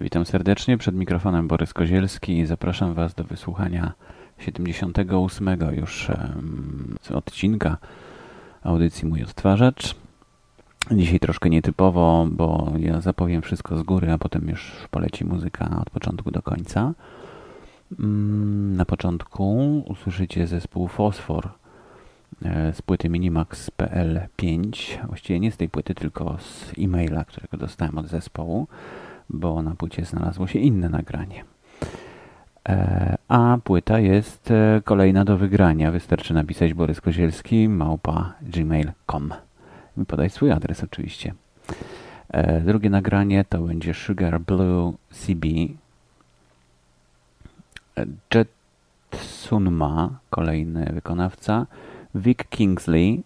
Witam serdecznie, przed mikrofonem Borys Kozielski i zapraszam Was do wysłuchania 78 już um, odcinka audycji Mój Odtwarzacz. Dzisiaj troszkę nietypowo, bo ja zapowiem wszystko z góry, a potem już poleci muzyka od początku do końca. Mm, na początku usłyszycie zespół Fosfor e, z płyty Minimax PL5. Właściwie nie z tej płyty, tylko z e-maila, którego dostałem od zespołu bo na płycie znalazło się inne nagranie. E, a płyta jest e, kolejna do wygrania. Wystarczy napisać Borys Kozielski małpa gmail.com i podać swój adres oczywiście. E, drugie nagranie to będzie Sugar Blue CB. Jet Sunma, kolejny wykonawca. Vic Kingsley,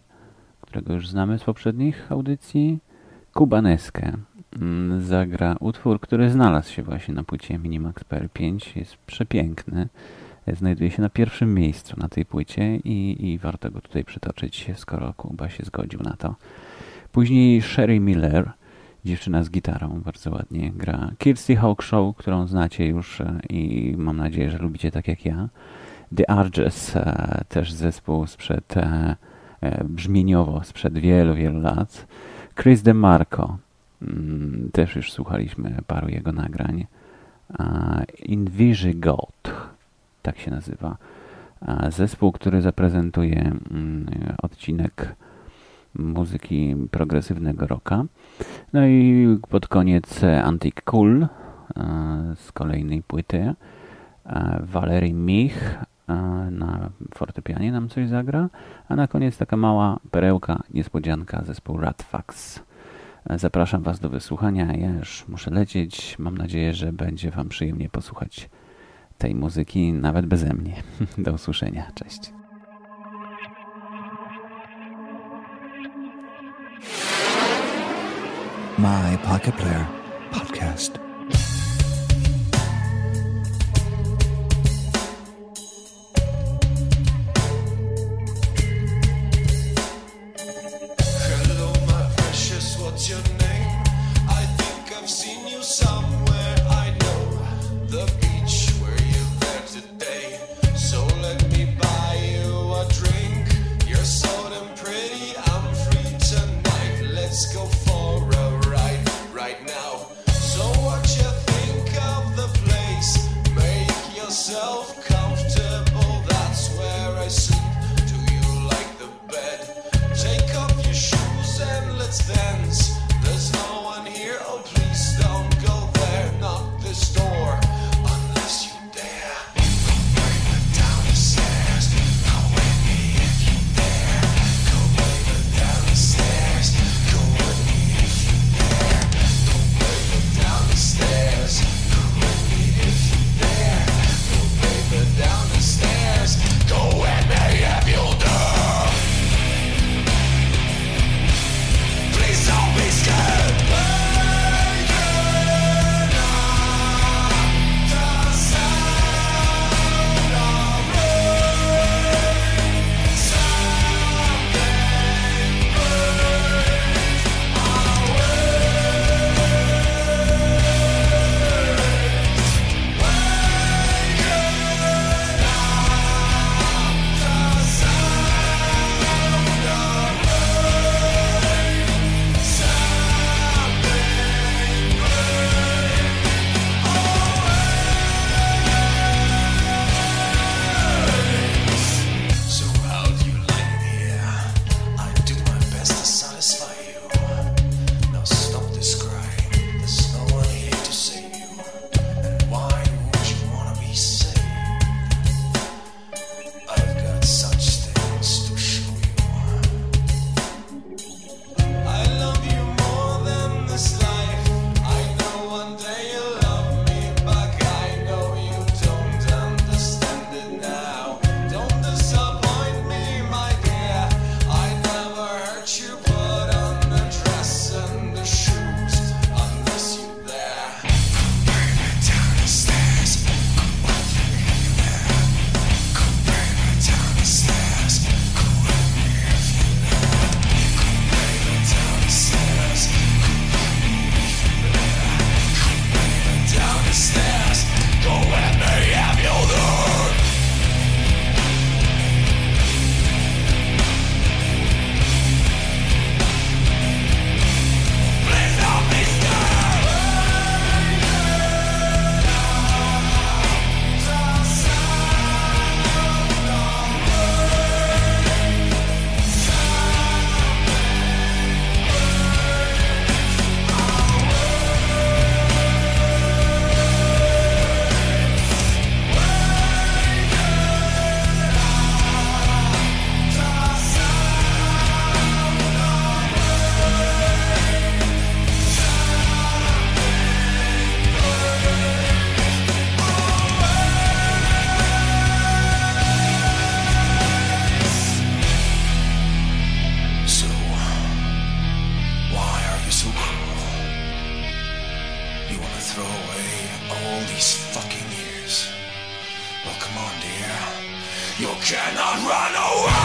którego już znamy z poprzednich audycji. Kubaneskę. Mm, zagra utwór, który znalazł się właśnie na płycie Minimax PR5. Jest przepiękny. Znajduje się na pierwszym miejscu na tej płycie i, i warto go tutaj przytoczyć, skoro Kuba się zgodził na to. Później Sherry Miller, dziewczyna z gitarą, bardzo ładnie gra. Kirsty Hawk Show, którą znacie już e, i mam nadzieję, że lubicie tak jak ja. The Arges, e, też zespół sprzed e, brzmieniowo sprzed wielu, wielu lat. Chris DeMarco, też już słuchaliśmy paru jego nagrań. Invisigot, tak się nazywa. Zespół, który zaprezentuje mm, odcinek muzyki progresywnego rocka. No i pod koniec Antic Cool z kolejnej płyty. Valery Mich na fortepianie nam coś zagra, a na koniec taka mała perełka, niespodzianka zespół Ratfax. Zapraszam Was do wysłuchania. Ja już muszę lecieć. Mam nadzieję, że będzie Wam przyjemnie posłuchać tej muzyki, nawet beze mnie. Do usłyszenia. Cześć. My Pocket Player Podcast. My greatest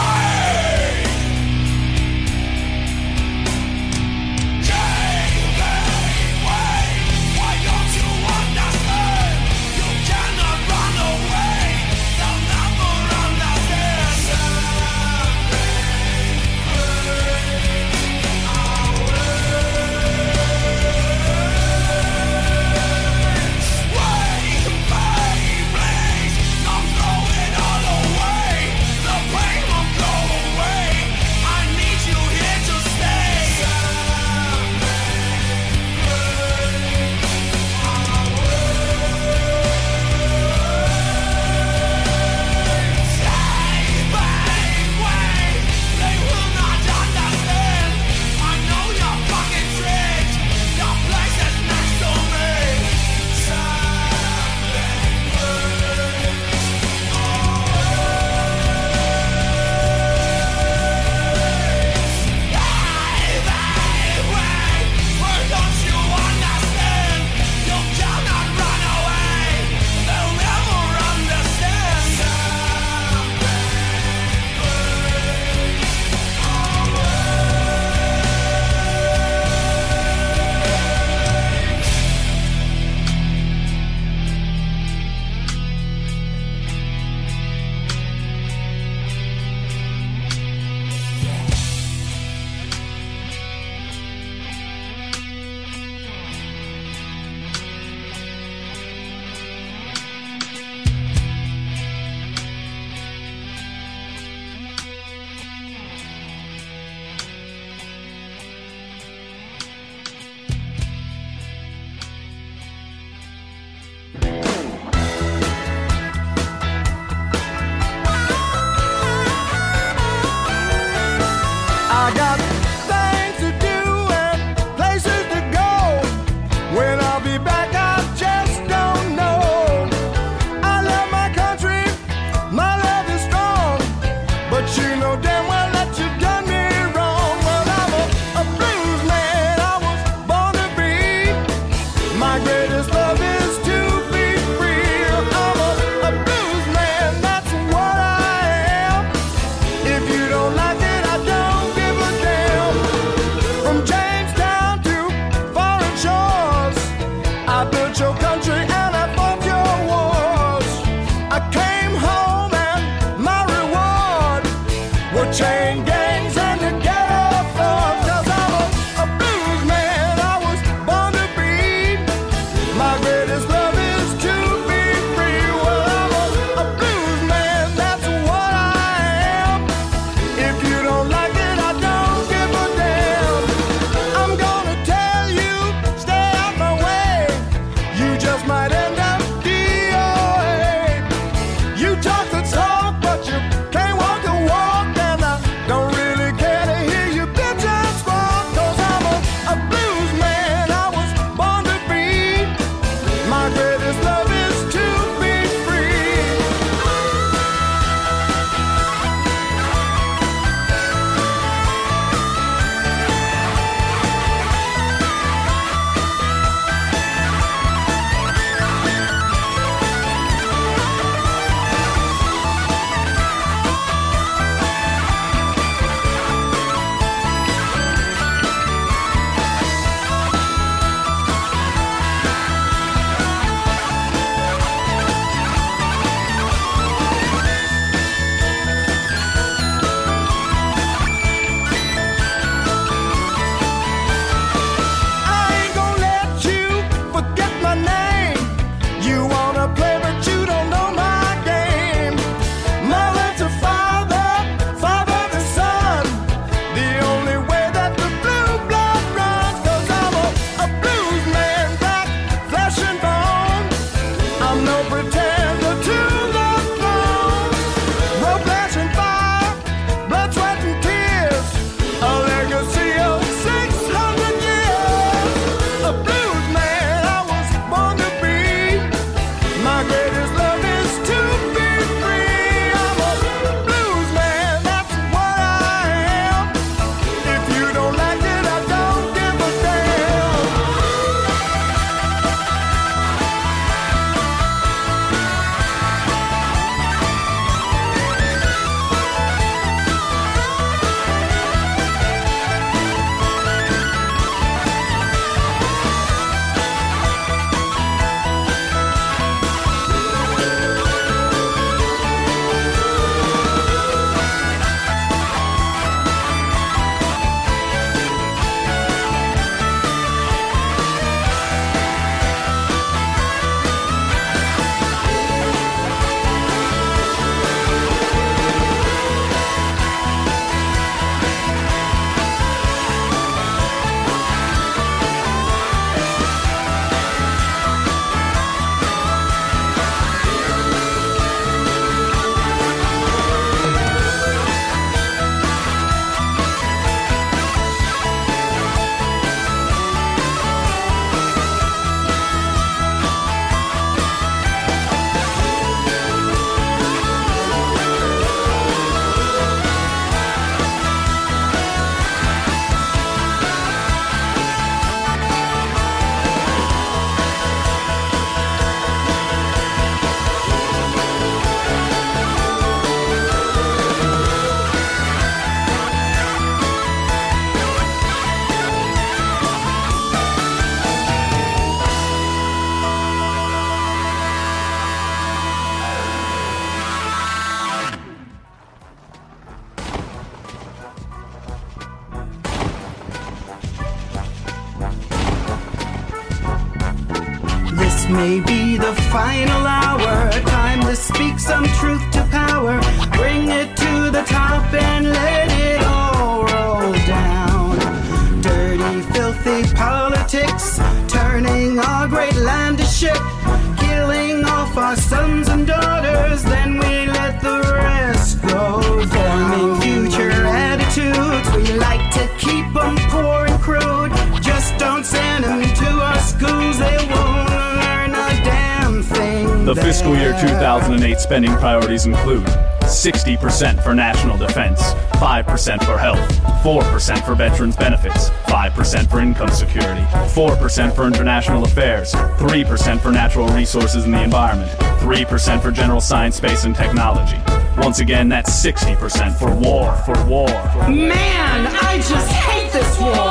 spending priorities include 60% for national defense, 5% for health, 4% for veterans benefits, 5% for income security, 4% for international affairs, 3% for natural resources and the environment, 3% for general science, space, and technology. Once again, that's 60% for war, for war. Man, I just hate this war.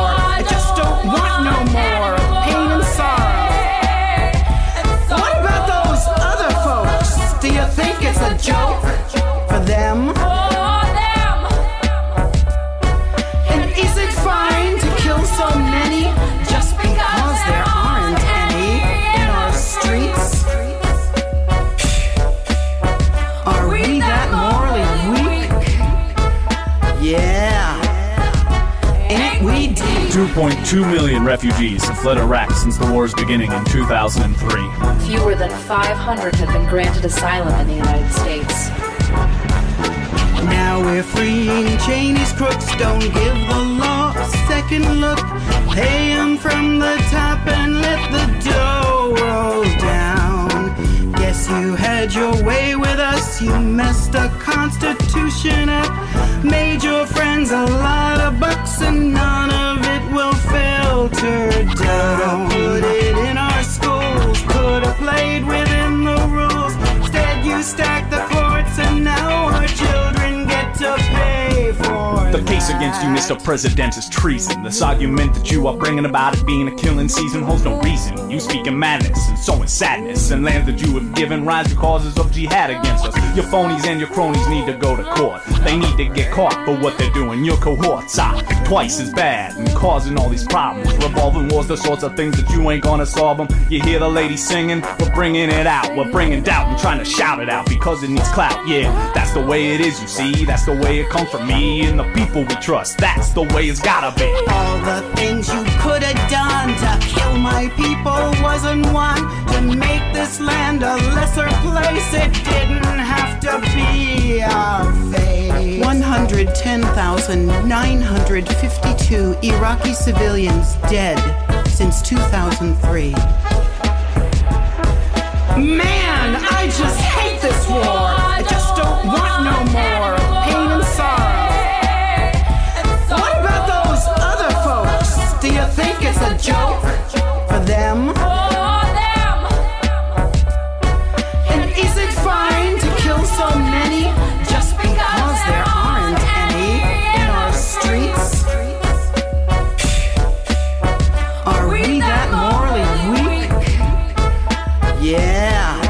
2.2 million refugees have fled Iraq since the war's beginning in 2003. Fewer than 500 have been granted asylum in the United States. Now we're freeing Cheney's crooks. Don't give the law a second look. Pay 'em from the top and let the dough roll down. Guess you had your way with us. You messed the Constitution up. Made your friends a lot of bucks, and none of it will filter down. Put it in our schools. Could have played within the rules. Instead, you stack The case against you, Mr. President, is treason. This argument that you are bringing about it being a killing season holds no reason. You speak in madness and sowing sadness, and lands that you have given rise to causes of jihad against us. Your phonies and your cronies need to go to court. They need to get caught for what they're doing. Your cohorts are twice as bad and causing all these problems. Revolving wars, the sorts of things that you ain't gonna solve them. You hear the lady singing? We're bringing it out. We're bringing doubt and trying to shout it out because it needs clout. Yeah, that's the way it is, you see. That's the way it comes from me and the people we trust. That's the way it's gotta be. All the things you could have done to kill my people wasn't one to make this land a lesser place. It didn't have to be our fate. 110,952 Iraqi civilians dead since 2003. Man, I just hate this war. Think it's a joke for them? And is it fine to kill so many just because there aren't any in our streets? Are we that morally weak? Yeah.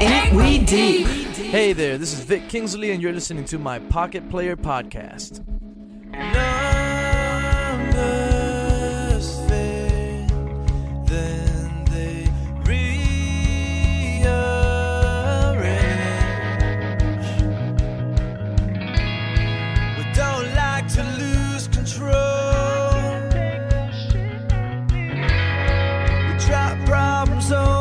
Ain't we deep? Hey there, this is Vic Kingsley, and you're listening to my Pocket Player Podcast. Problems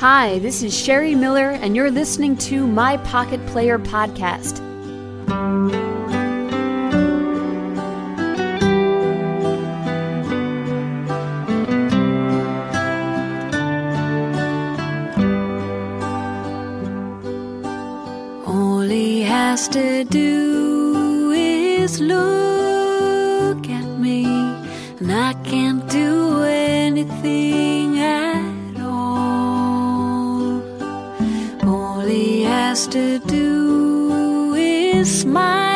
Hi, this is Sheri Miller, and you're listening to My Pocket Player Podcast. All he has to do has to do is smile.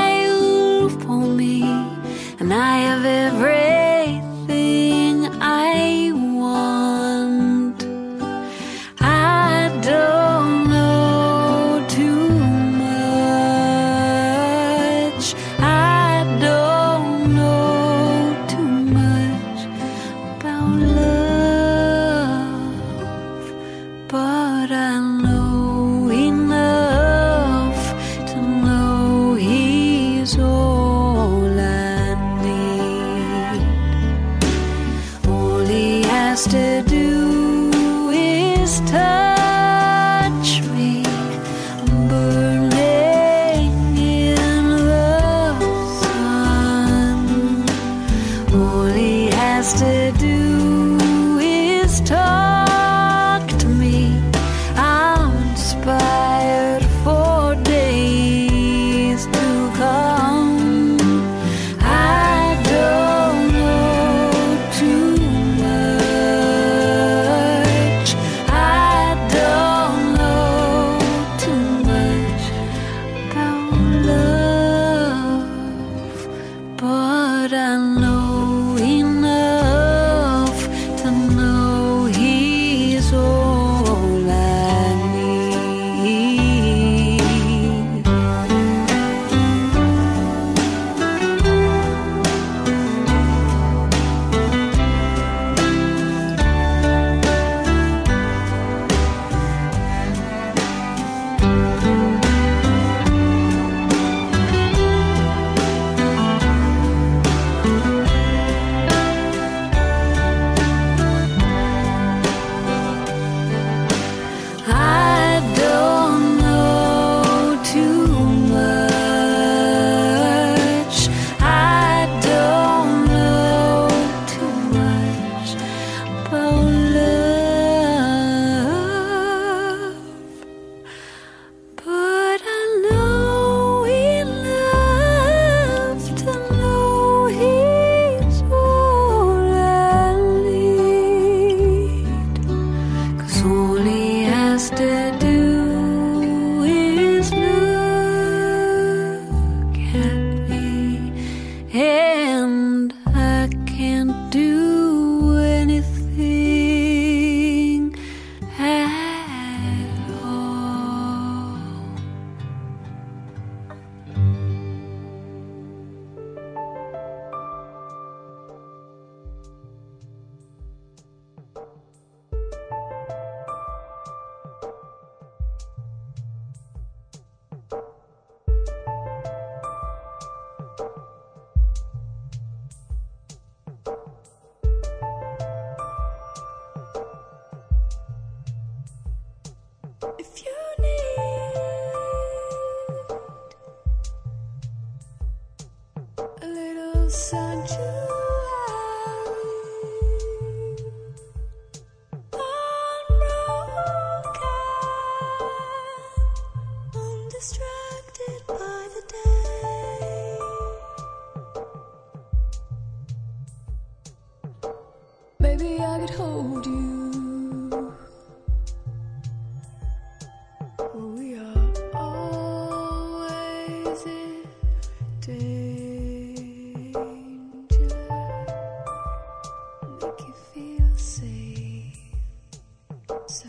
So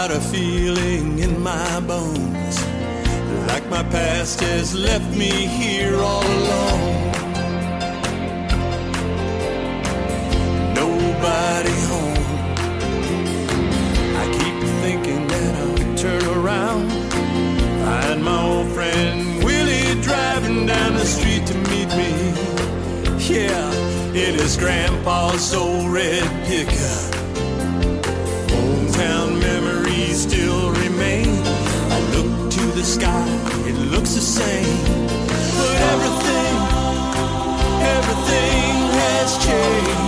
Got a feeling in my bones, like my past has left me here all alone. Nobody home. I keep thinking that I'll turn around, find my old friend Willie driving down the street to meet me. Yeah, in his grandpa's old red pickup. sky, it looks the same. But everything, everything has changed.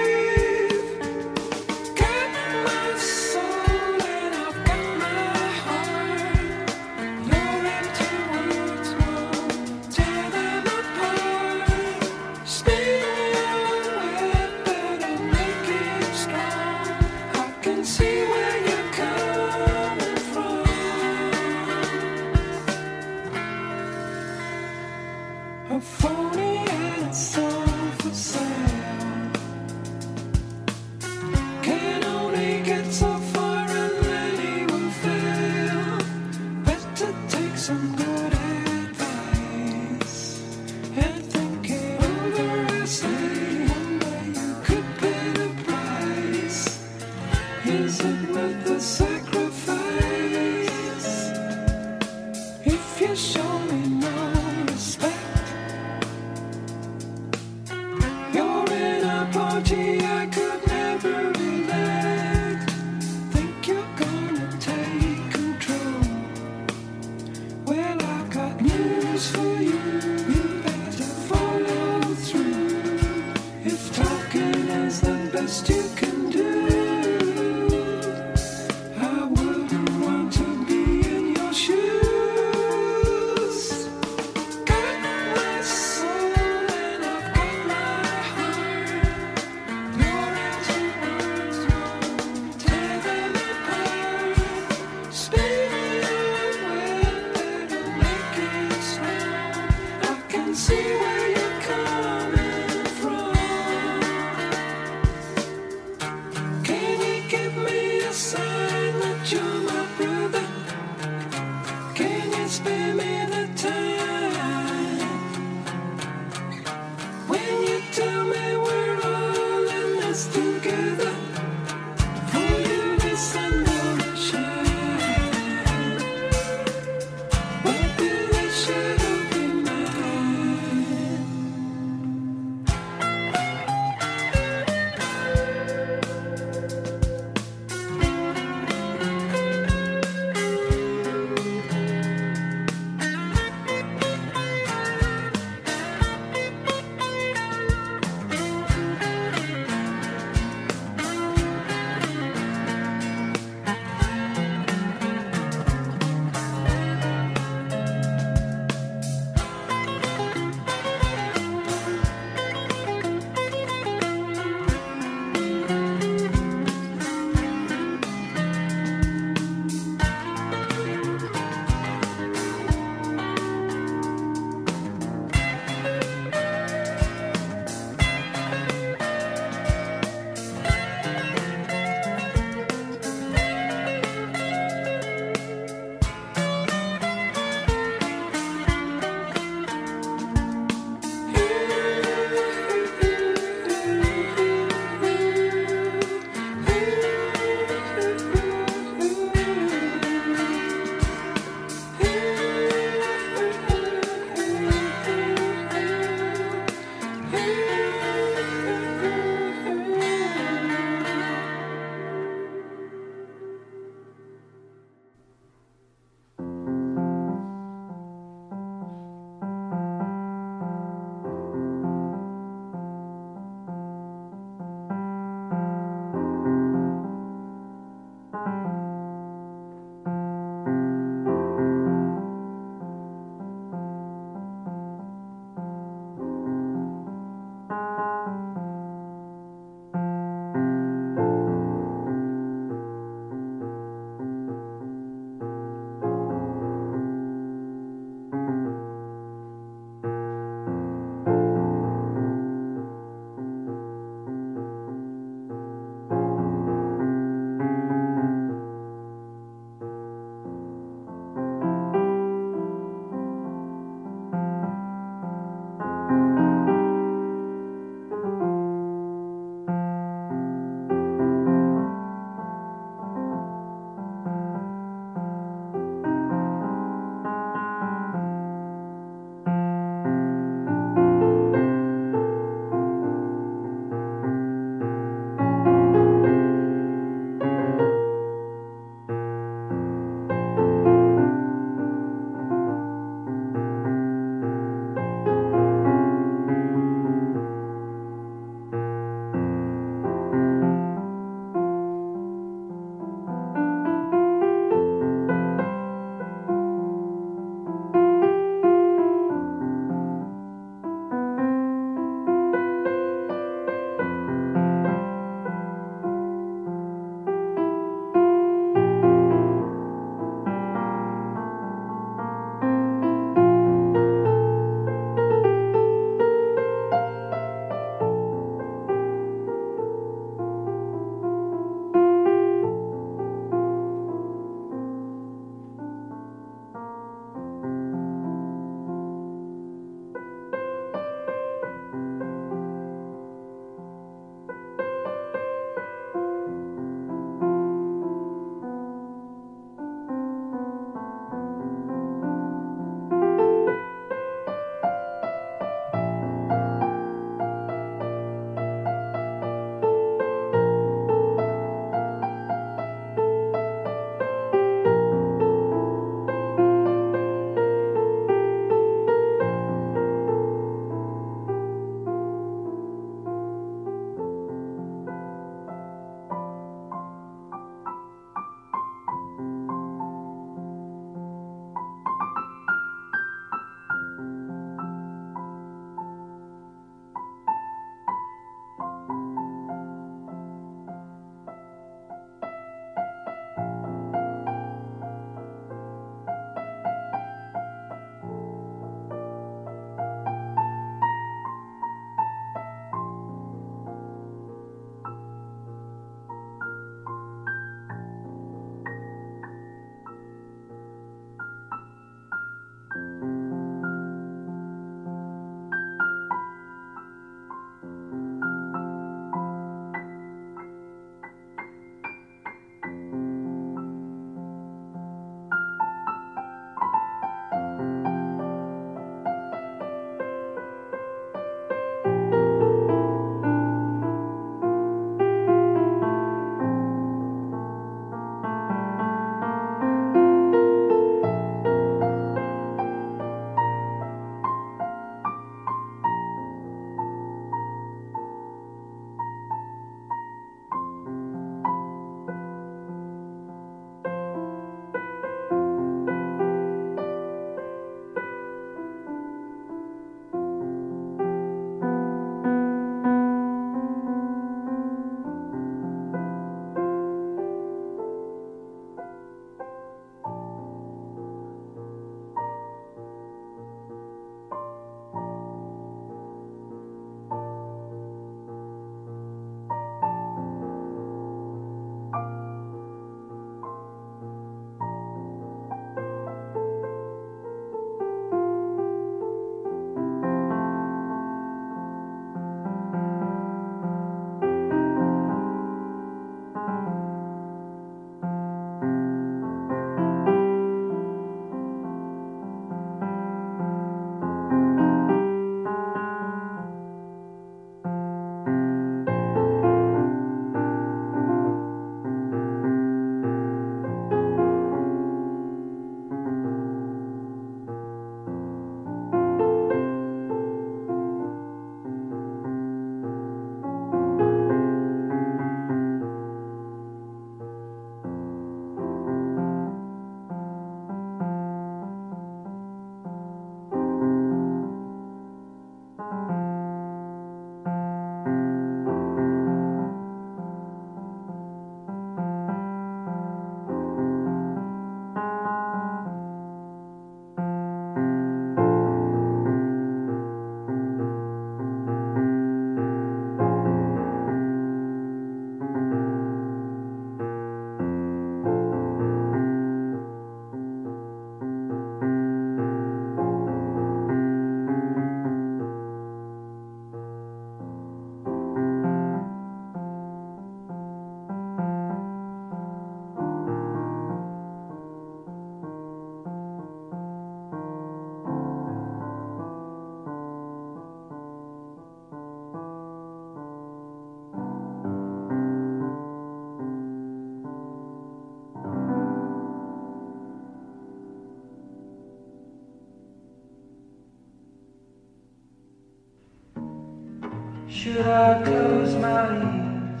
Should I close my ears?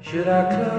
Should I close